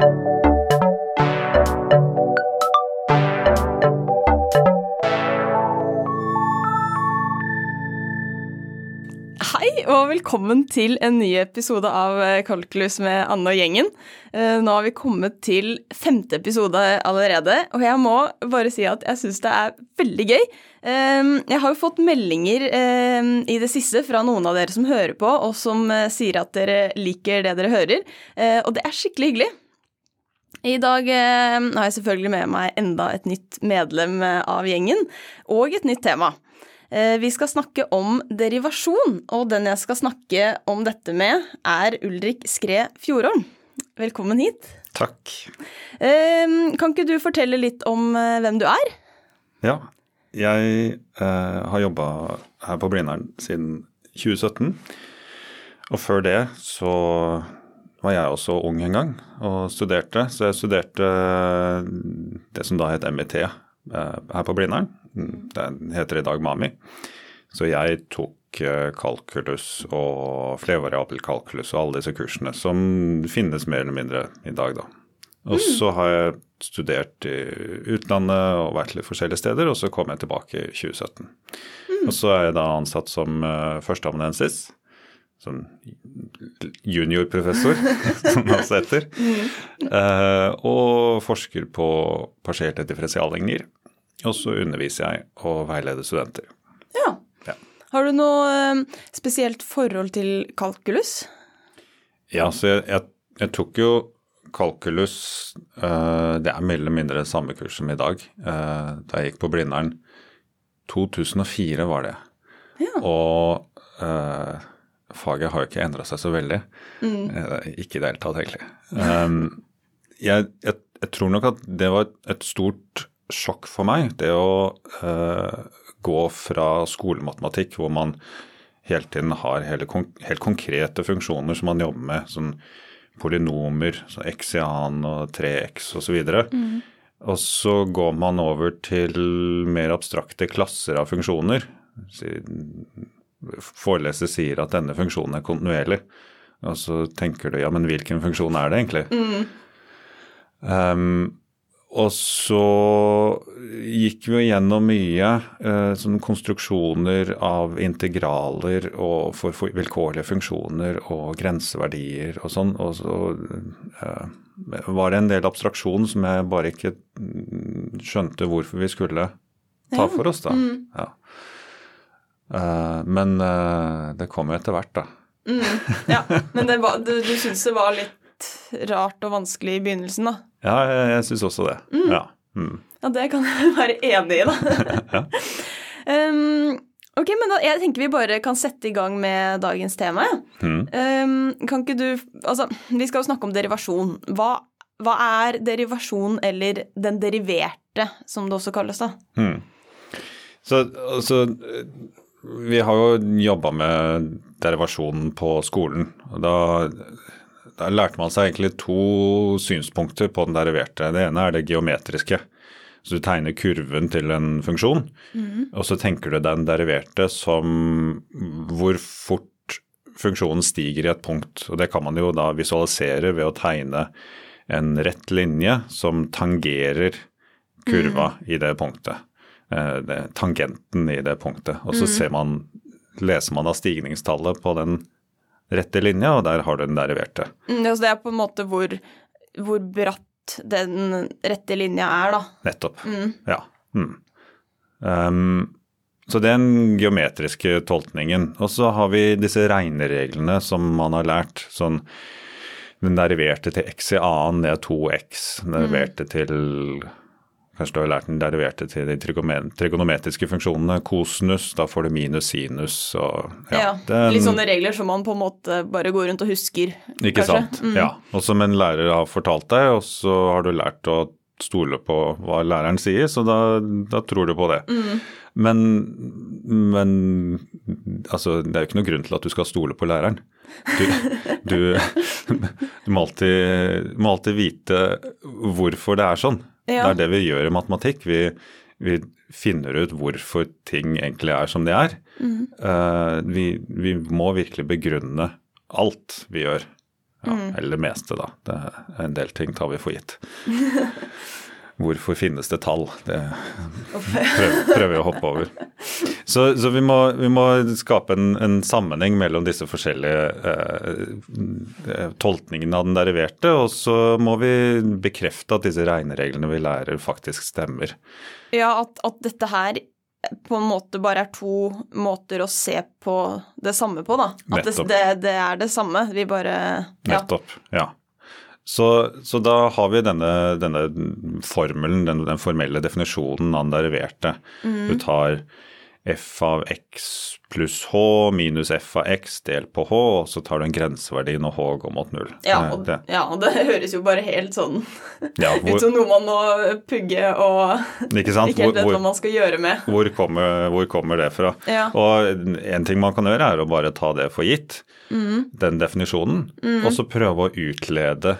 Hei og velkommen til en ny episode av eh, Kalkulus med Anne og gjengen. Eh, Nå har vi kommet til femte episode allerede, og jeg må bare si at jeg syns det er veldig gøy. Eh, Jeg har jo fått meldinger i det siste fra noen av dere som hører på, og som sier at dere liker det dere hører, og det er skikkelig hyggelig. I dag eh, har jeg selvfølgelig med meg enda et nytt medlem eh, av gjengen, og et nytt tema. Eh, Vi skal snakke om derivasjon, og den jeg skal snakke om dette med, er Ulrik Skre Fjordholm. Velkommen hit. Takk. Kan ikke du fortelle litt om hvem du er? Ja, jeg eh, har jobba her på Blindern siden 2017. Og før det så var jeg også ung en gang og studerte. Så jeg studerte det som da het MIT eh, her på Blindern. Den heter i dag MAMI. Så jeg tok eh, kalkulus og flervariabel kalkulus og alle disse kursene som finnes mer eller mindre i dag, da. Og så har jeg studert i utlandet og vært litt forskjellige steder, og så kom jeg tilbake i 2017. Og så er jeg da ansatt som førsteamanuensis, som juniorprofessor, som det også heter, eh, og forsker på partierte differensialligninger. Og så underviser jeg og veileder studenter. Ja. Ja. Har du noe eh, spesielt forhold til kalkulus? Ja, så jeg, jeg, jeg tok jo kalkulus eh, Det er mer eller mindre samme kurs som i dag. eh, da jeg gikk på Blindern. 2004 var det. Ja. Og eh, faget har jo ikke endra seg så veldig. Mm. ikke i det hele tatt, egentlig. Um, jeg, jeg, jeg tror nok at det var et stort sjokk for meg, det å uh, gå fra skolematematikk, hvor man hele tiden har hele, helt konkrete funksjoner som man jobber med, sånn polynomer, sånn annen og 3x osv. Mm. Og så går man over til mer abstrakte klasser av funksjoner. Foreleser sier at denne funksjonen er kontinuerlig. Og så tenker du ja, men hvilken funksjon er det egentlig? Um, og så gikk vi gjennom mye eh, sånn konstruksjoner av integraler og for, for vilkårlige funksjoner og grenseverdier og sånn. Og så eh, var det en del abstraksjon som jeg bare ikke mm, skjønte hvorfor vi skulle ta for oss, da. Ja. Eh, men uh, det kom jo etter hvert, da. Ja, men det var, du, du syns det var litt rart og vanskelig i begynnelsen, da? Ja, jeg, jeg syns også det. Ja. Mm. Ja, det kan jeg være enig i, da. um, ok, men da, jeg tenker vi bare kan sette i gang med dagens tema. ja. Mm. Um, kan ikke du Altså, vi skal jo snakke om derivasjon. Hva, hva er derivasjon, eller den deriverte, som det også kalles, da? Så altså Vi har jo jobba med derivasjonen på skolen. da, da lærte man seg egentlig to synspunkter på den deriverte. Det ene er det geometriske. Så du tegner kurven til en funksjon, og så tenker du den deriverte som hvor fort funksjonen stiger i et punkt. Og det kan man jo da visualisere ved å tegne en rett linje som tangerer kurva i det punktet. Eh, tangenten i det punktet. Og så ser man, leser man av stigningstallet på den rette linja, og der har du den deriverte. Mm, altså det er på en måte hvor, hvor bratt den rette linja er, da. Nettopp. Ja. Mm. Um, så det er den geometriske tolkningen. Og så har vi disse regnereglene som man har lært. sånn den deriverte til x i annen, er 2x. Den deriverte til Kanskje du har lært den deriverte til de trigonometriske funksjonene. Kosinus, da får du minus sinus og Ja, ja den, Litt sånne regler som man på en måte bare går rundt og husker, Ikke kanskje. sant. Ja. Og som en lærer har fortalt deg, og så har du lært å stole på hva læreren sier, så da, da tror du på det. Men, men altså, det er jo ikke noen grunn til at du skal stole på læreren. Du, du, du må, alltid, må alltid vite hvorfor det er sånn. Ja. Det er det vi gjør i matematikk. Vi, vi finner ut hvorfor ting egentlig er som de er. Eh, vi, vi må virkelig begrunne alt vi gjør. Ja, Eller det meste, da. Det, en del ting tar vi for gitt. Hvorfor finnes det tall? Det prøver, prøver jeg å hoppe over. Så, så vi, må, vi, må, skape en, en, sammenheng mellom disse forskjellige eh, tolkningene av den deriverte, og så må vi bekrefte at disse regnereglene vi lærer, faktisk stemmer. Ja, at, at dette her på en måte bare er to måter å se på det samme på, da. At det, det, det, er det samme, vi bare ja. Nettopp, ja. Så, så, da har vi denne, denne formelen, den, den, formelle definisjonen av den deriverte. Mm. Du tar f av x pluss h minus f av x delt på h, og så tar du en grenseverdi når h går mot null. Ja, og det, ja, og det høres jo bare helt sånn ja, hvor, ut som noe man må pugge og ikke, sant? ikke helt vet hva man skal gjøre med. Hvor kommer, hvor kommer det fra? Ja. Og en ting man kan gjøre, er å bare ta det for gitt, mm. den definisjonen, mm. og så prøve å utlede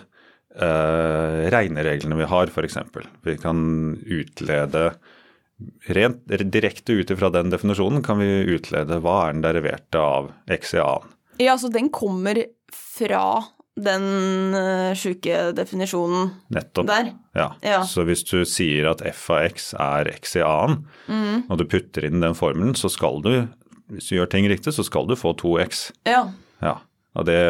eh, regnereglene vi har, f.eks. Vi kan utlede rent direkte ut ifra den definisjonen kan vi utlede hva er den deriverte av XEA-en. Ja, så den kommer fra den uh, sjuke definisjonen Nettopp. der? Ja. ja. Så hvis du sier at f av x er x i a-en, mm. og du putter inn den formelen, så skal du, hvis du gjør ting riktig, så skal du få 2x. Ja. ja. Det,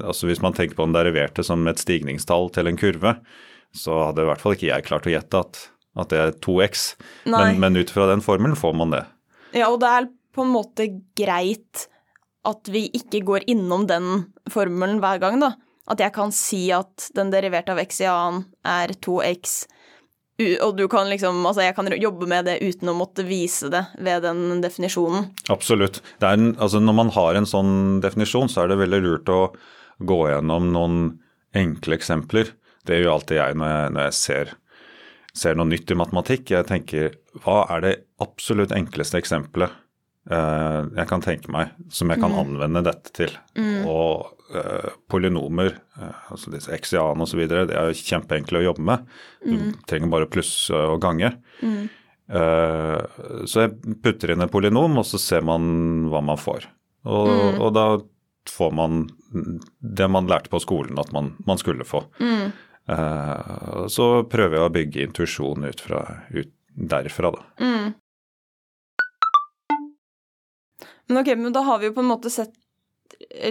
altså hvis man tenker på den deriverte som et stigningstall til en kurve, så hadde i hvert fall ikke jeg klart å gjette at, at det er 2x. Men, men, ut fra den formelen får man det. Ja, og det er på en måte greit at vi ikke går innom den formelen hver gang, da. At jeg kan si at den deriverte av x i annen er 2x og du kan liksom, altså jeg kan jobbe med det uten å måtte vise det ved den definisjonen. Absolutt. En, altså når man har en sånn definisjon, så er det veldig lurt å gå gjennom noen enkle eksempler. Det gjør alltid jeg når jeg, når jeg ser, ser, noe nytt i matematikk. Jeg tenker hva er det absolutt enkleste eksempelet uh, jeg kan tenke meg som jeg kan mm. anvende dette til? Mm. Og uh, polynomer, uh, altså disse exiane osv., det er jo kjempeenkle å jobbe med. Du mm. trenger bare pluss og gange. Mm. Så jeg putter inn en polynom, og så ser man hva man får. Og, mm. og, da får man det man lærte på skolen at man, man skulle få. Mm. Uh, så prøver jeg å bygge intuisjon ut, ut derfra, da. Mm. Men ok, men da har vi jo på en måte sett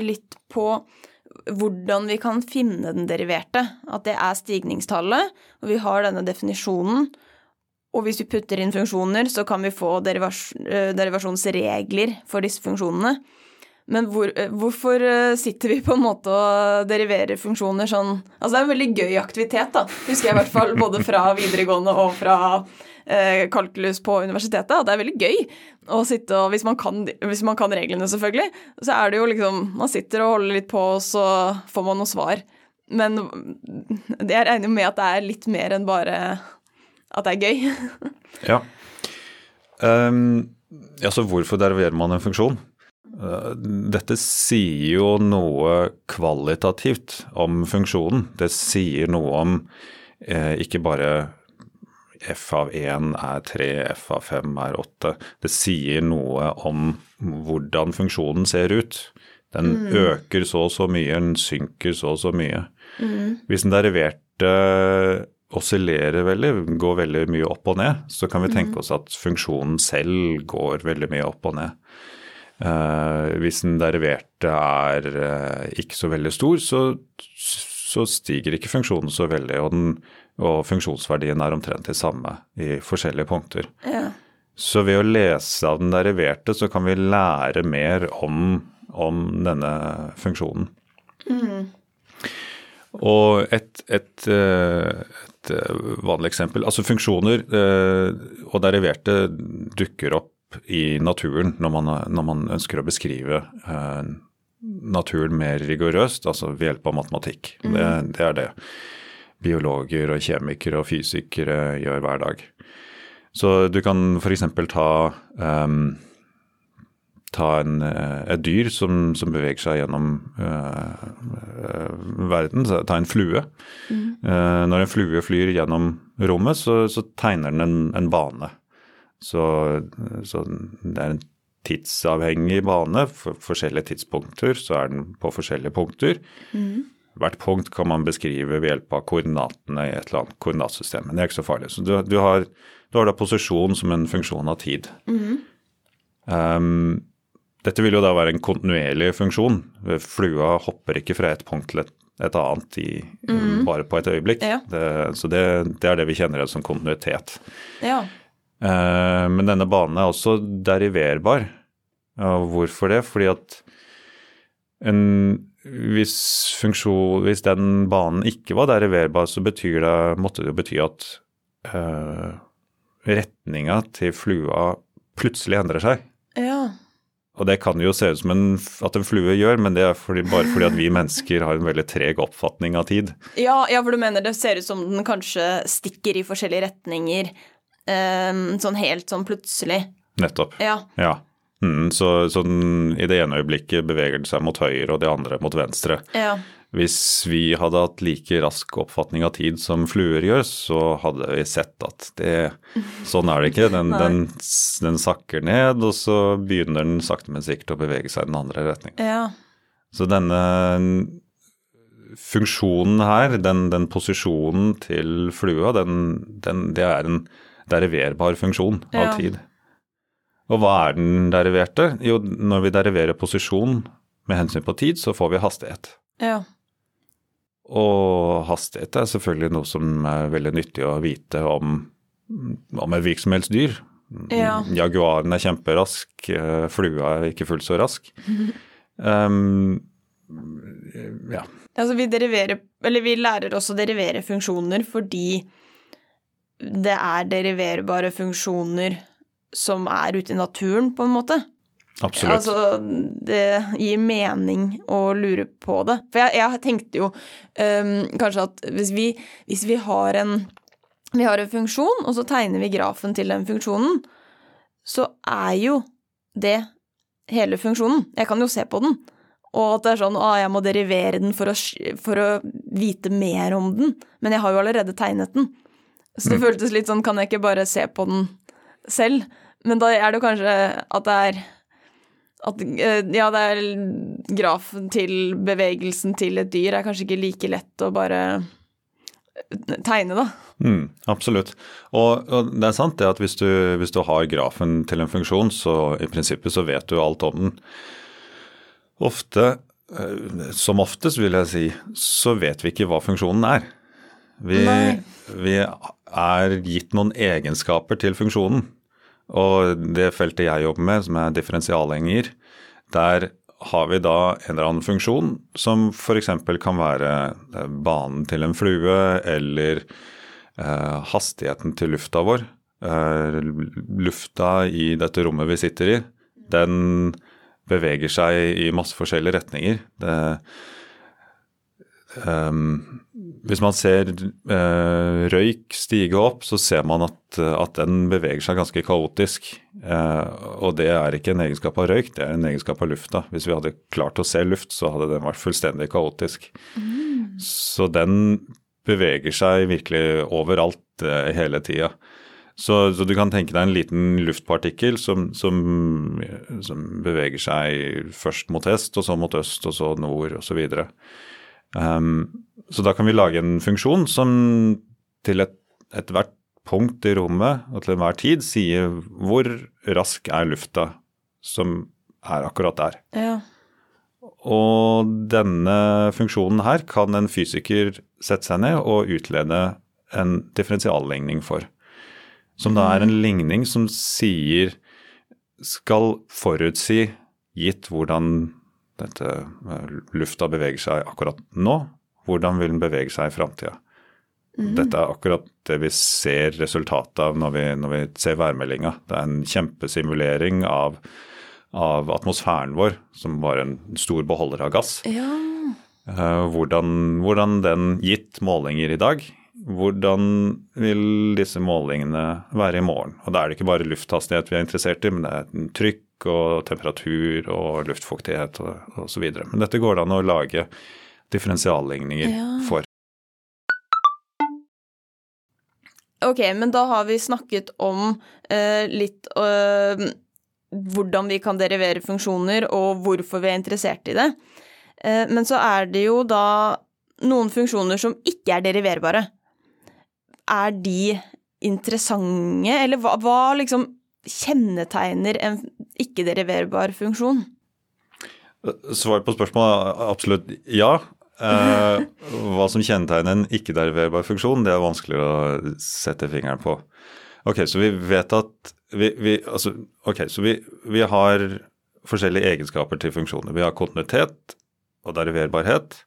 litt på hvordan vi kan finne den deriverte. At det er stigningstallet, og vi har denne definisjonen. Og hvis vi putter inn funksjoner, så kan vi få eh, derivasjonsregler for disse funksjonene. Men hvor, eh, hvorfor eh, sitter vi på en måte og deriverer funksjoner sånn Altså det er en veldig gøy aktivitet, da. Husker jeg i hvert fall både fra videregående og fra eh, kalkulus på universitetet. Det er veldig gøy å sitte og hvis man, kan, hvis man kan reglene, selvfølgelig, så er det jo liksom Man sitter og holder litt på, og så får man noe svar. Men jeg regner med at det er litt mer enn bare at det er gøy. ja. Um, ja, så hvorfor deriverer man en funksjon? Uh, dette sier jo noe kvalitativt om funksjonen. Det sier noe om eh, ikke bare F av 1 er 3, F av 5 er 8. Det sier noe om hvordan funksjonen ser ut. Den mm. øker så og så mye, den synker så og så mye. Mm. Hvis den deriverte oscillerer veldig, går veldig mye opp og ned, så kan vi tenke mm. oss at funksjonen selv går veldig mye opp og ned. Uh, hvis den deriverte er uh, ikke så veldig stor, så, så stiger ikke funksjonen så veldig. og den og funksjonsverdien er omtrent de samme i forskjellige punkter. Ja. Så ved å lese av den deriverte, så kan vi lære mer om, om denne funksjonen. Mm. Og et, et, eh, et, eh, vanlig eksempel Altså funksjoner eh, og deriverte dukker opp i naturen når man, når man ønsker å beskrive naturen mer rigorøst, altså ved hjelp av matematikk. Mm. Det, det er det biologer og kjemikere og fysikere gjør hver dag. Så du kan f.eks. ta, um, ta en, eh, et dyr som, som, beveger seg gjennom uh, verden, ta en flue. Mm. Uh, når en flue flyr gjennom rommet, så, så tegner den en, en bane. Så, så, det er en tidsavhengig bane. For forskjellige tidspunkter så er den på forskjellige punkter. Mm. Hvert punkt kan man beskrive ved hjelp av koordinatene i et eller annet koordinatsystem. Men det er ikke så farlig. Så du, du, har, du har, da posisjon som en funksjon av tid. Mm. Um, dette vil jo da være en kontinuerlig funksjon. Flua hopper ikke fra et punkt til et, et annet i, mm. bare på et øyeblikk. Ja. Det, så det, det, er det vi kjenner som kontinuitet. Ja. Uh, men denne banen er også deriverbar. Hvorfor det? Fordi at en hvis, funksjon, hvis den banen ikke var deriverbar, så det, måtte det jo bety at uh, retninga til flua plutselig endrer seg. Ja. Og det kan jo se ut som en, at en flue gjør, men det er fordi, bare fordi at vi mennesker har en veldig treg oppfatning av tid. Ja, ja, for du mener det ser ut som den kanskje stikker i forskjellige retninger sånn helt sånn plutselig? Nettopp. Ja. ja. Mm, så, så den, i det ene øyeblikket beveger den seg mot høyre og det andre mot venstre. Ja. Hvis vi hadde hatt like rask oppfatning av tid som fluer gjør, så hadde vi sett at det Sånn er det ikke. Den, den, den, sakker ned, og så begynner den sakte, men sikkert å bevege seg i den andre retningen. Ja. Så denne funksjonen her, den, den posisjonen til flua, det er en deriverbar funksjon av ja. tid. Og hva er den deriverte? Jo, når vi deriverer posisjon med hensyn på tid, så får vi hastighet. Ja. Og hastighet er selvfølgelig noe som er veldig nyttig å vite om, om et virksomhetsdyr. Ja. Jaguaren er kjemperask, eh, flua er ikke fullt så rask. um, ja. Altså vi deriverer, eller vi lærer også å derivere funksjoner fordi det er deriverbare funksjoner som er ute i naturen, på en måte. Absolutt. Altså, det gir mening å lure på det. For jeg, jeg tenkte jo um, kanskje at hvis vi, hvis vi, har en, vi har en funksjon, og så tegner vi grafen til den funksjonen, så er jo det hele funksjonen. Jeg kan jo se på den. Og at det er sånn at jeg må derivere den for å, for å, vite mer om den. Men jeg har jo allerede tegnet den. Så det mm. føltes litt sånn, kan jeg ikke bare se på den selv? Men da er det kanskje at det er at, eh, ja, det er grafen til bevegelsen til et dyr er kanskje ikke like lett å bare tegne, da. Mm, absolutt. Og, og, det er sant det at hvis du, hvis du, har grafen til en funksjon, så i prinsippet så vet du alt om den. Ofte, eh, som oftest vil jeg si, så vet vi ikke hva funksjonen er. Vi, vi er gitt noen egenskaper til funksjonen. Og det feltet jeg jobber med, som er differensialhenger, der har vi da en eller annen funksjon som f.eks. kan være eh, banen til en flue eller eh, hastigheten til lufta vår. Eh, lufta i dette rommet vi sitter i, den beveger seg i masse forskjellige retninger. Det, Um, hvis man ser eh, røyk stige opp, så ser man at, at den beveger seg ganske kaotisk. Eh, og det er ikke en egenskap av røyk, det er en egenskap av lufta. Hvis vi hadde klart å se luft, så hadde den vært fullstendig kaotisk. Mm. Så den beveger seg virkelig overalt eh, hele tida. Så, så, du kan tenke deg en liten luftpartikkel som, som, som beveger seg først mot hest, og så mot øst, og så nord, osv. Um, så da kan vi lage en funksjon som til ethvert et punkt i rommet og til enhver tid sier hvor rask er lufta som er akkurat der. Ja. Og denne funksjonen her kan en fysiker sette seg ned og utlede en differensialligning for. Som da er en ligning som sier skal forutsi, gitt hvordan dette eh, lufta beveger seg akkurat nå, hvordan vil den bevege seg i framtida? Mm. Dette er akkurat det vi ser resultatet av når vi, når vi ser værmeldinga. Det er en kjempesimulering av, av, atmosfæren vår, som var en stor beholder av gass. Ja. Uh, hvordan, hvordan, den, gitt målinger i dag, hvordan vil disse målingene være i morgen? Og Da er det ikke bare lufthastighet vi er interessert i, men det er trykk, og temperatur og luftfuktighet og osv. Men dette går det an å lage differensialligninger ja. for. Ok, men da har vi snakket om uh, litt uh, hvordan vi kan derivere funksjoner, og hvorfor vi er interessert i det. Uh, men så er det jo da noen funksjoner som ikke er deriverbare. Er de interessante, eller hva, hva liksom kjennetegner en ikke-deriverbar funksjon? Svar på spørsmålet er absolutt ja. Eh, hva som kjennetegner en ikke-deriverbar funksjon, det er vanskelig å sette fingeren på. Ok, så vi vet at vi, vi, altså, okay, så vi, vi har forskjellige egenskaper til funksjoner. Vi har kontinuitet og deriverbarhet.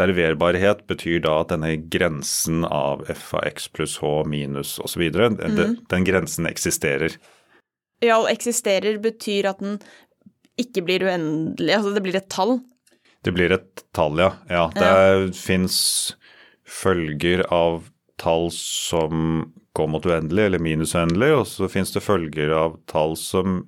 Deriverbarhet betyr da at denne grensen av f av x pluss h minus osv., mm. den, den grensen eksisterer. Ja, og eksisterer betyr at den ikke blir uendelig, altså det blir et tall? Det blir et tall, ja. ja det ja. fins følger av tall som går mot uendelig eller minus uendelig, og så fins det følger av tall som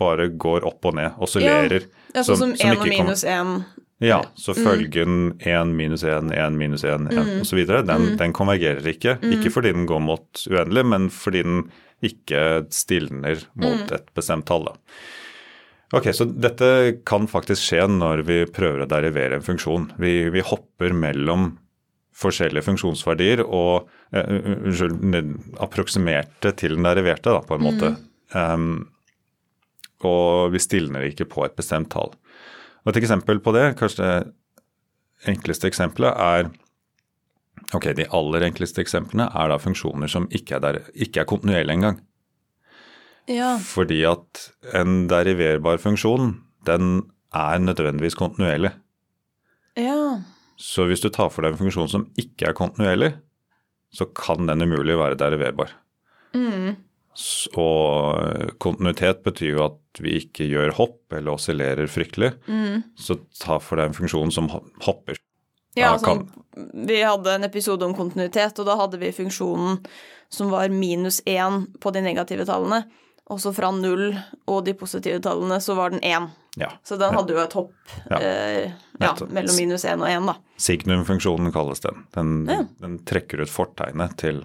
bare går opp og ned, oscillerer. Ja, sånn som, 1 og minus 1. Ja, så mm. følgen 1 minus 1, 1 minus 1, 1 mm. osv. Den, mm. den konvergerer ikke. Mm. Ikke fordi den går mot uendelig, men fordi den ikke stilner mot mm. et bestemt tall. Ok, Så dette kan faktisk skje når vi prøver å derivere en funksjon. Vi, vi hopper mellom forskjellige funksjonsverdier og uh, unnskyld, approksimerte til den deriverte, da, på en måte. Um, og vi stilner ikke på et bestemt tall. Og Et eksempel på det, kanskje det enkleste eksempelet, er ok, De aller enkleste eksemplene er da funksjoner som ikke er, der, ikke er kontinuerlige engang. Ja. Fordi at en deriverbar funksjon, den er nødvendigvis kontinuerlig. Ja. Så hvis du tar for deg en funksjon som ikke er kontinuerlig, så kan den umulig være deriverbar. Mm. Og kontinuitet betyr jo at vi ikke gjør hopp eller oscillerer fryktelig. Mm. Så ta for deg en funksjon som hopper. Ja, sånn, Vi hadde en episode om kontinuitet, og da hadde vi funksjonen som var minus én på de negative tallene. Og så fra null og de positive tallene så var den én. Ja. Så den hadde jo et hopp ja. Eh, ja, mellom minus én og én, da. Signum-funksjonen kalles den. Den, den, trekker ut fortegnet til,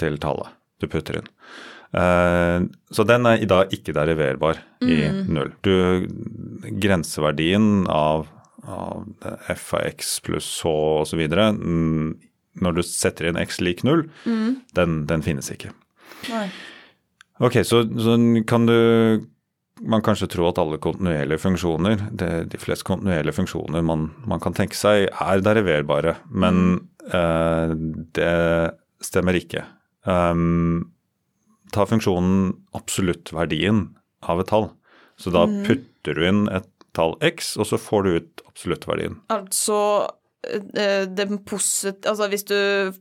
til tallet du putter inn. Uh, så den er i dag ikke deriverbar mm. i null. Du, grenseverdien av, av x pluss h osv. Mm, når du setter inn x lik null, mm. den, den, finnes ikke. Nei. Ok, så, så, kan du man kanskje tro at alle kontinuerlige funksjoner, det, de fleste kontinuerlige funksjoner man, man, kan tenke seg, er deriverbare. Men mm. uh, det stemmer ikke. Um, ta funksjonen absoluttverdien av et tall. Så da mm. putter du inn et tall x, og så får du ut absoluttverdien. Altså eh. Altså hvis du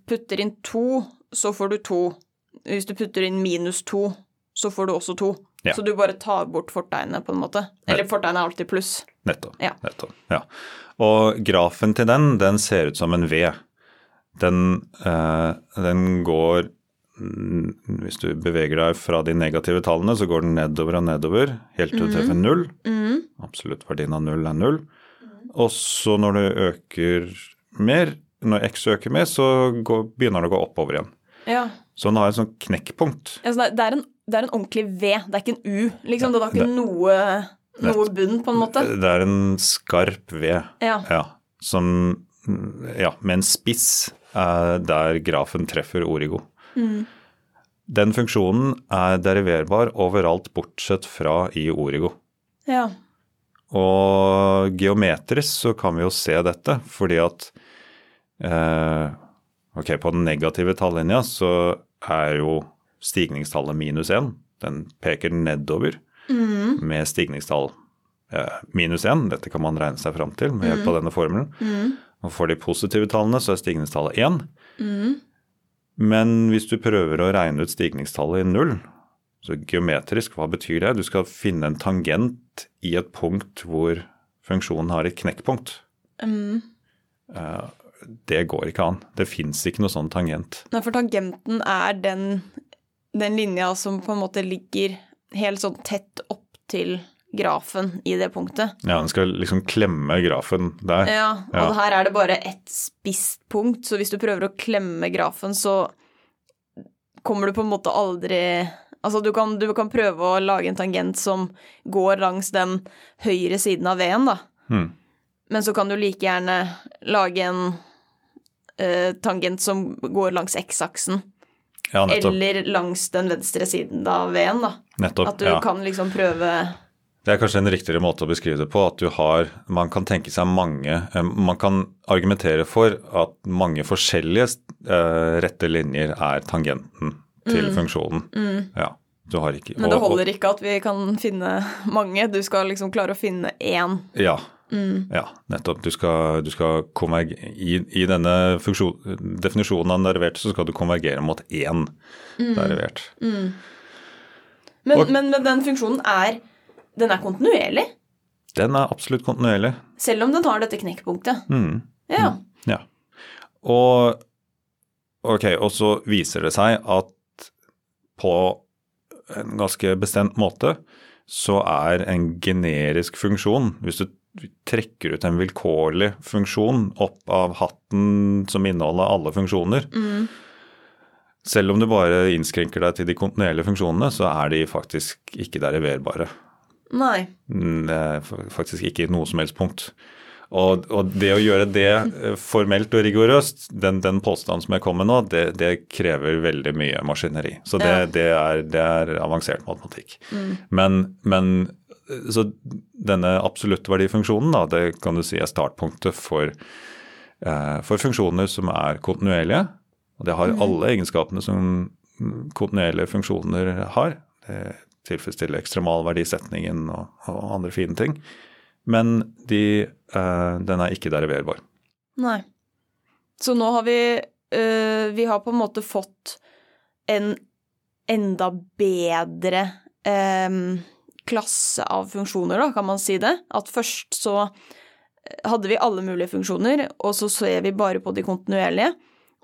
putter inn to, så får du to. Hvis du putter inn minus to, så får du også to. Ja. Så du bare tar bort fortegnet, på en måte. Eller fortegnet er alltid pluss. Nettopp. Ja. nettopp. Ja. Og grafen til den, den ser ut som en V. Den, eh, den går Mm, hvis du beveger deg fra de negative tallene, så går den nedover og nedover helt til du treffer mm. null. Mm. Absolutt verdien av null er null. Og så når du øker mer, når x øker mer, så går, begynner det å gå oppover igjen. Ja. Så den har et sånt knekkpunkt. Ja, så det, er en, det, er en, ordentlig V, det er ikke en U. liksom. Det er ikke det, noe, noe bunn, på en måte. Det er en skarp V, ja. ja som Ja, med en spiss eh, der grafen treffer origo. Mm. Den funksjonen er deriverbar overalt bortsett fra i Origo. Ja. Og geometrisk så kan vi jo se dette, fordi at eh, Ok, på den negative tallinja så er jo stigningstallet minus 1. Den peker nedover mm. med stigningstall eh, minus 1. Dette kan man regne seg fram til med hjelp av mm. denne formelen. Mm. Og for de positive tallene så er stigningstallet 1. Mm. Men hvis du prøver å regne ut stigningstallet i null, så geometrisk, hva betyr det? Du skal finne en tangent i et punkt hvor funksjonen har et knekkpunkt. Mm. Det går ikke an. Det fins ikke noe sånn tangent. Nei, for tangenten er den, den linja som på en måte ligger helt sånn tett opp til grafen i det punktet. Ja, den skal liksom klemme grafen der. Ja, og ja. her er det bare ett spisst punkt, så hvis du prøver å klemme grafen, så kommer du på en måte aldri Altså, du kan, du kan prøve å lage en tangent som går langs den høyre siden av V-en, da. Hmm. Men så kan du like gjerne lage en uh, tangent som går langs x-aksen. Ja. Eller langs den venstre siden av V-en, da. nettopp At du ja. kan liksom prøve Det er kanskje en riktigere måte å beskrive det på. At du har Man kan tenke seg mange eh, Man kan argumentere for at mange forskjellige eh, rette linjer er tangenten til funksjonen. Ja. Du har ikke Mm. Men det holder ikke at vi kan finne mange. Du skal liksom klare å finne én. Ja. Mm. ja, nettopp. Du skal, du skal i, I denne funksjon, definisjonen av en derivert så skal du konvergere mot én Mm. derivert. Men, Og- men, men den funksjonen er Den er kontinuerlig, Den er absolutt kontinuerlig. selv om den har dette knekkpunktet. Mm. Ja. Ja. Og ok, og så viser det seg at på en ganske bestemt måte så er en generisk funksjon Hvis du trekker ut en vilkårlig funksjon opp av hatten som inneholder alle funksjoner Selv om du bare innskrenker deg til de kontinuerlige funksjonene, så er de faktisk ikke deriverbare. Nei. Mm, faktisk ikke i noe som helst punkt. Og, og det å gjøre det eh, formelt og rigorøst, den, den påstanden som jeg kom med nå, det, det krever veldig mye maskineri. Så det, Ja. det, er, det er avansert matematikk. Men, men eh, så denne absoluttverdifunksjonen, da, det kan du si er startpunktet for, eh, for funksjoner som er kontinuerlige. Og det har alle egenskapene som kontinuerlige funksjoner har. Det tilfredsstiller ekstremalverdisetningen og, og andre fine ting. Men de, eh, den er ikke deriverbar. Nei. Så nå har vi øh, Vi har på en måte fått en enda bedre klasse av funksjoner, da, kan man si det. At først så hadde vi alle mulige funksjoner, og så ser vi bare på de kontinuerlige.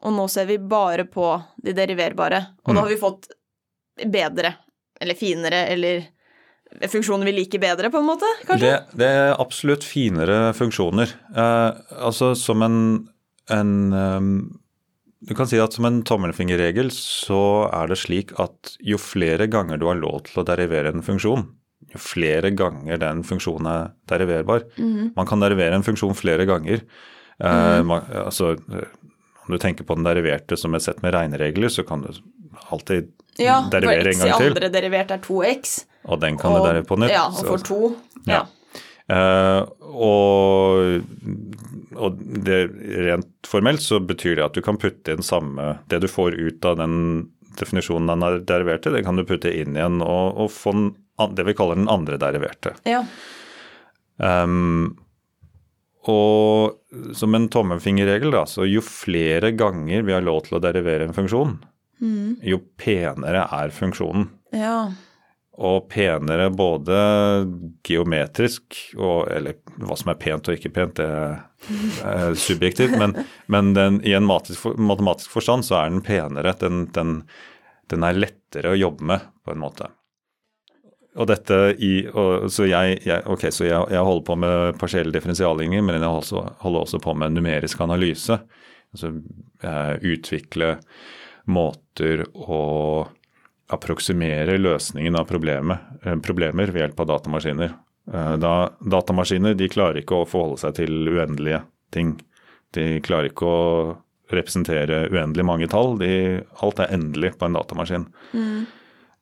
Og nå ser vi bare på de deriverbare. Og da har vi fått bedre, eller finere, eller funksjoner vi liker bedre, på en måte, kanskje? Det, det er absolutt finere funksjoner. Eh, altså som en, en um, Du kan si at som en tommelfingerregel så er det slik at jo flere ganger du har lov til å derivere en funksjon, jo flere ganger den funksjonen er deriverbar. Man kan derivere en funksjon flere ganger. Eh, man, altså, eh, om du tenker på den deriverte som et sett med regneregler, så kan du alltid Ja, for derivere x en i gang til. andre derivert er 2x. Og den kan du derivere på nytt. Ja, og for 2. Ja. Eh, og, og det, rent formelt så betyr det at du kan putte inn samme Det du får ut av den definisjonen den er deriverte, det kan du putte inn igjen og, og få den, det vi kaller den andre deriverte. ja. Um, og som en tommelfingerregel, da, så jo flere ganger vi har lov til å derivere en funksjon, jo penere er funksjonen. ja. Og penere både geometrisk og Eller hva som er pent og ikke pent, det er subjektivt. Men, men den, i en matematisk, matematisk forstand så er den penere. Den, den, den er lettere å jobbe med, på en måte. Og dette i, og, så jeg, jeg, ok, så jeg, jeg holder på med partielle differensialligninger, men jeg også, holder også på med numerisk analyse. Altså eh, utvikle måter å approksimere løsningen av eh, problemer ved hjelp av datamaskiner. Eh, Da, datamaskiner de klarer ikke å forholde seg til uendelige ting. De klarer ikke å representere uendelig mange tall. De, alt er endelig på en datamaskin.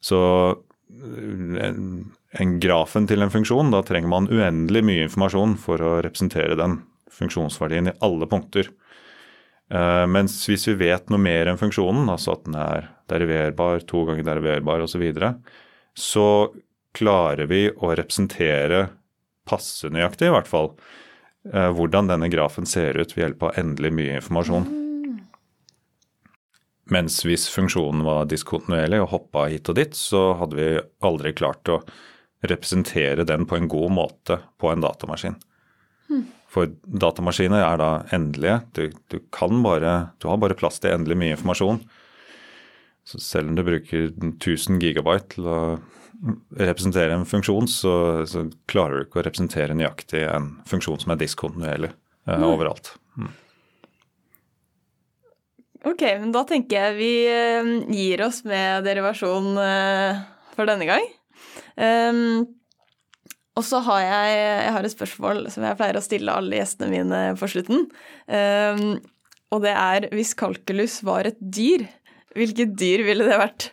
Så eh, en, en grafen til en funksjon, da trenger man uendelig mye informasjon for å representere den funksjonsverdien i alle punkter. Uh, mens hvis vi vet noe mer enn funksjonen, altså at den er deriverbar, to ganger deriverbar osv., så, videre, så klarer vi å representere passe nøyaktig, i hvert fall, uh, hvordan denne grafen ser ut ved hjelp av endelig mye informasjon. Mens hvis funksjonen var diskontinuerlig og hoppa hit og dit, så hadde vi aldri klart å representere den på en god måte på en datamaskin. For datamaskiner er da endelige. Du, du, kan bare, du har bare plass til endelig mye informasjon. Så selv om du bruker 1000 gigabyte til å representere en funksjon, så, så klarer du ikke å representere nøyaktig en funksjon som er diskontinuerlig eh, overalt. Ok, men da tenker jeg vi eh, gir oss med derivasjon eh, for denne gang. Um, og så har jeg, jeg har et spørsmål som jeg pleier å stille alle gjestene mine på slutten. Um, og det er hvis kalkulus var et dyr, hvilket dyr ville det vært?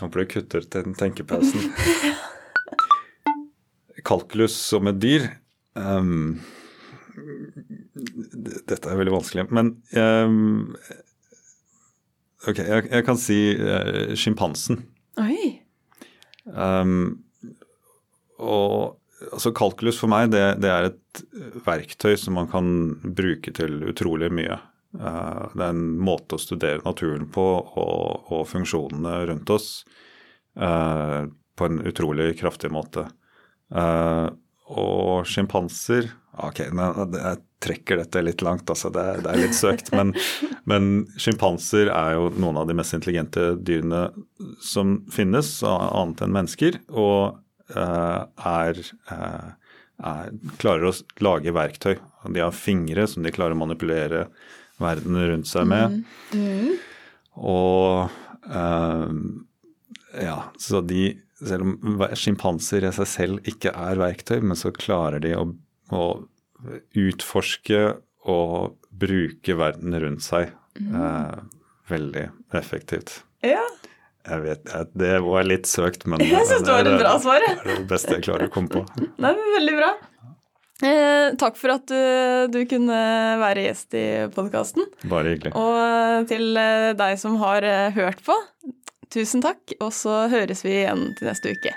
Håper du kutter den tenkepausen. Kalkulus som et dyr um, Dette er veldig vanskelig, men um, Ok, jeg, jeg, kan si uh, sjimpansen. Oi. Um, og altså kalkulus for meg, det, det, er et verktøy som man kan bruke til utrolig mye. Uh, det er en måte å studere naturen på og, og funksjonene rundt oss uh, på en utrolig kraftig måte. Uh, og sjimpanser Ok, jeg trekker dette litt langt, altså. Det, det er litt søkt. Men, men sjimpanser er jo noen av de mest intelligente dyrene som finnes, annet enn mennesker. Og uh, er, uh, er, klarer å lage verktøy. De har fingre som de klarer å manipulere verden rundt seg med. Mm. Mm. Og uh, ja, så de selv om sjimpanser i seg selv ikke er verktøy, men så klarer de å, å utforske og bruke verden rundt seg mm. eh, veldig effektivt. Ja. Jeg vet, Det var litt søkt, men jeg synes det var et bra svar. Det er det beste jeg klarer å komme på. Nei, men Veldig bra. Eh, takk for at du, du, kunne være gjest i podkasten. Bare hyggelig. Og til eh, deg som har eh, hørt på, Tusen takk, og så høres vi igjen til neste uke.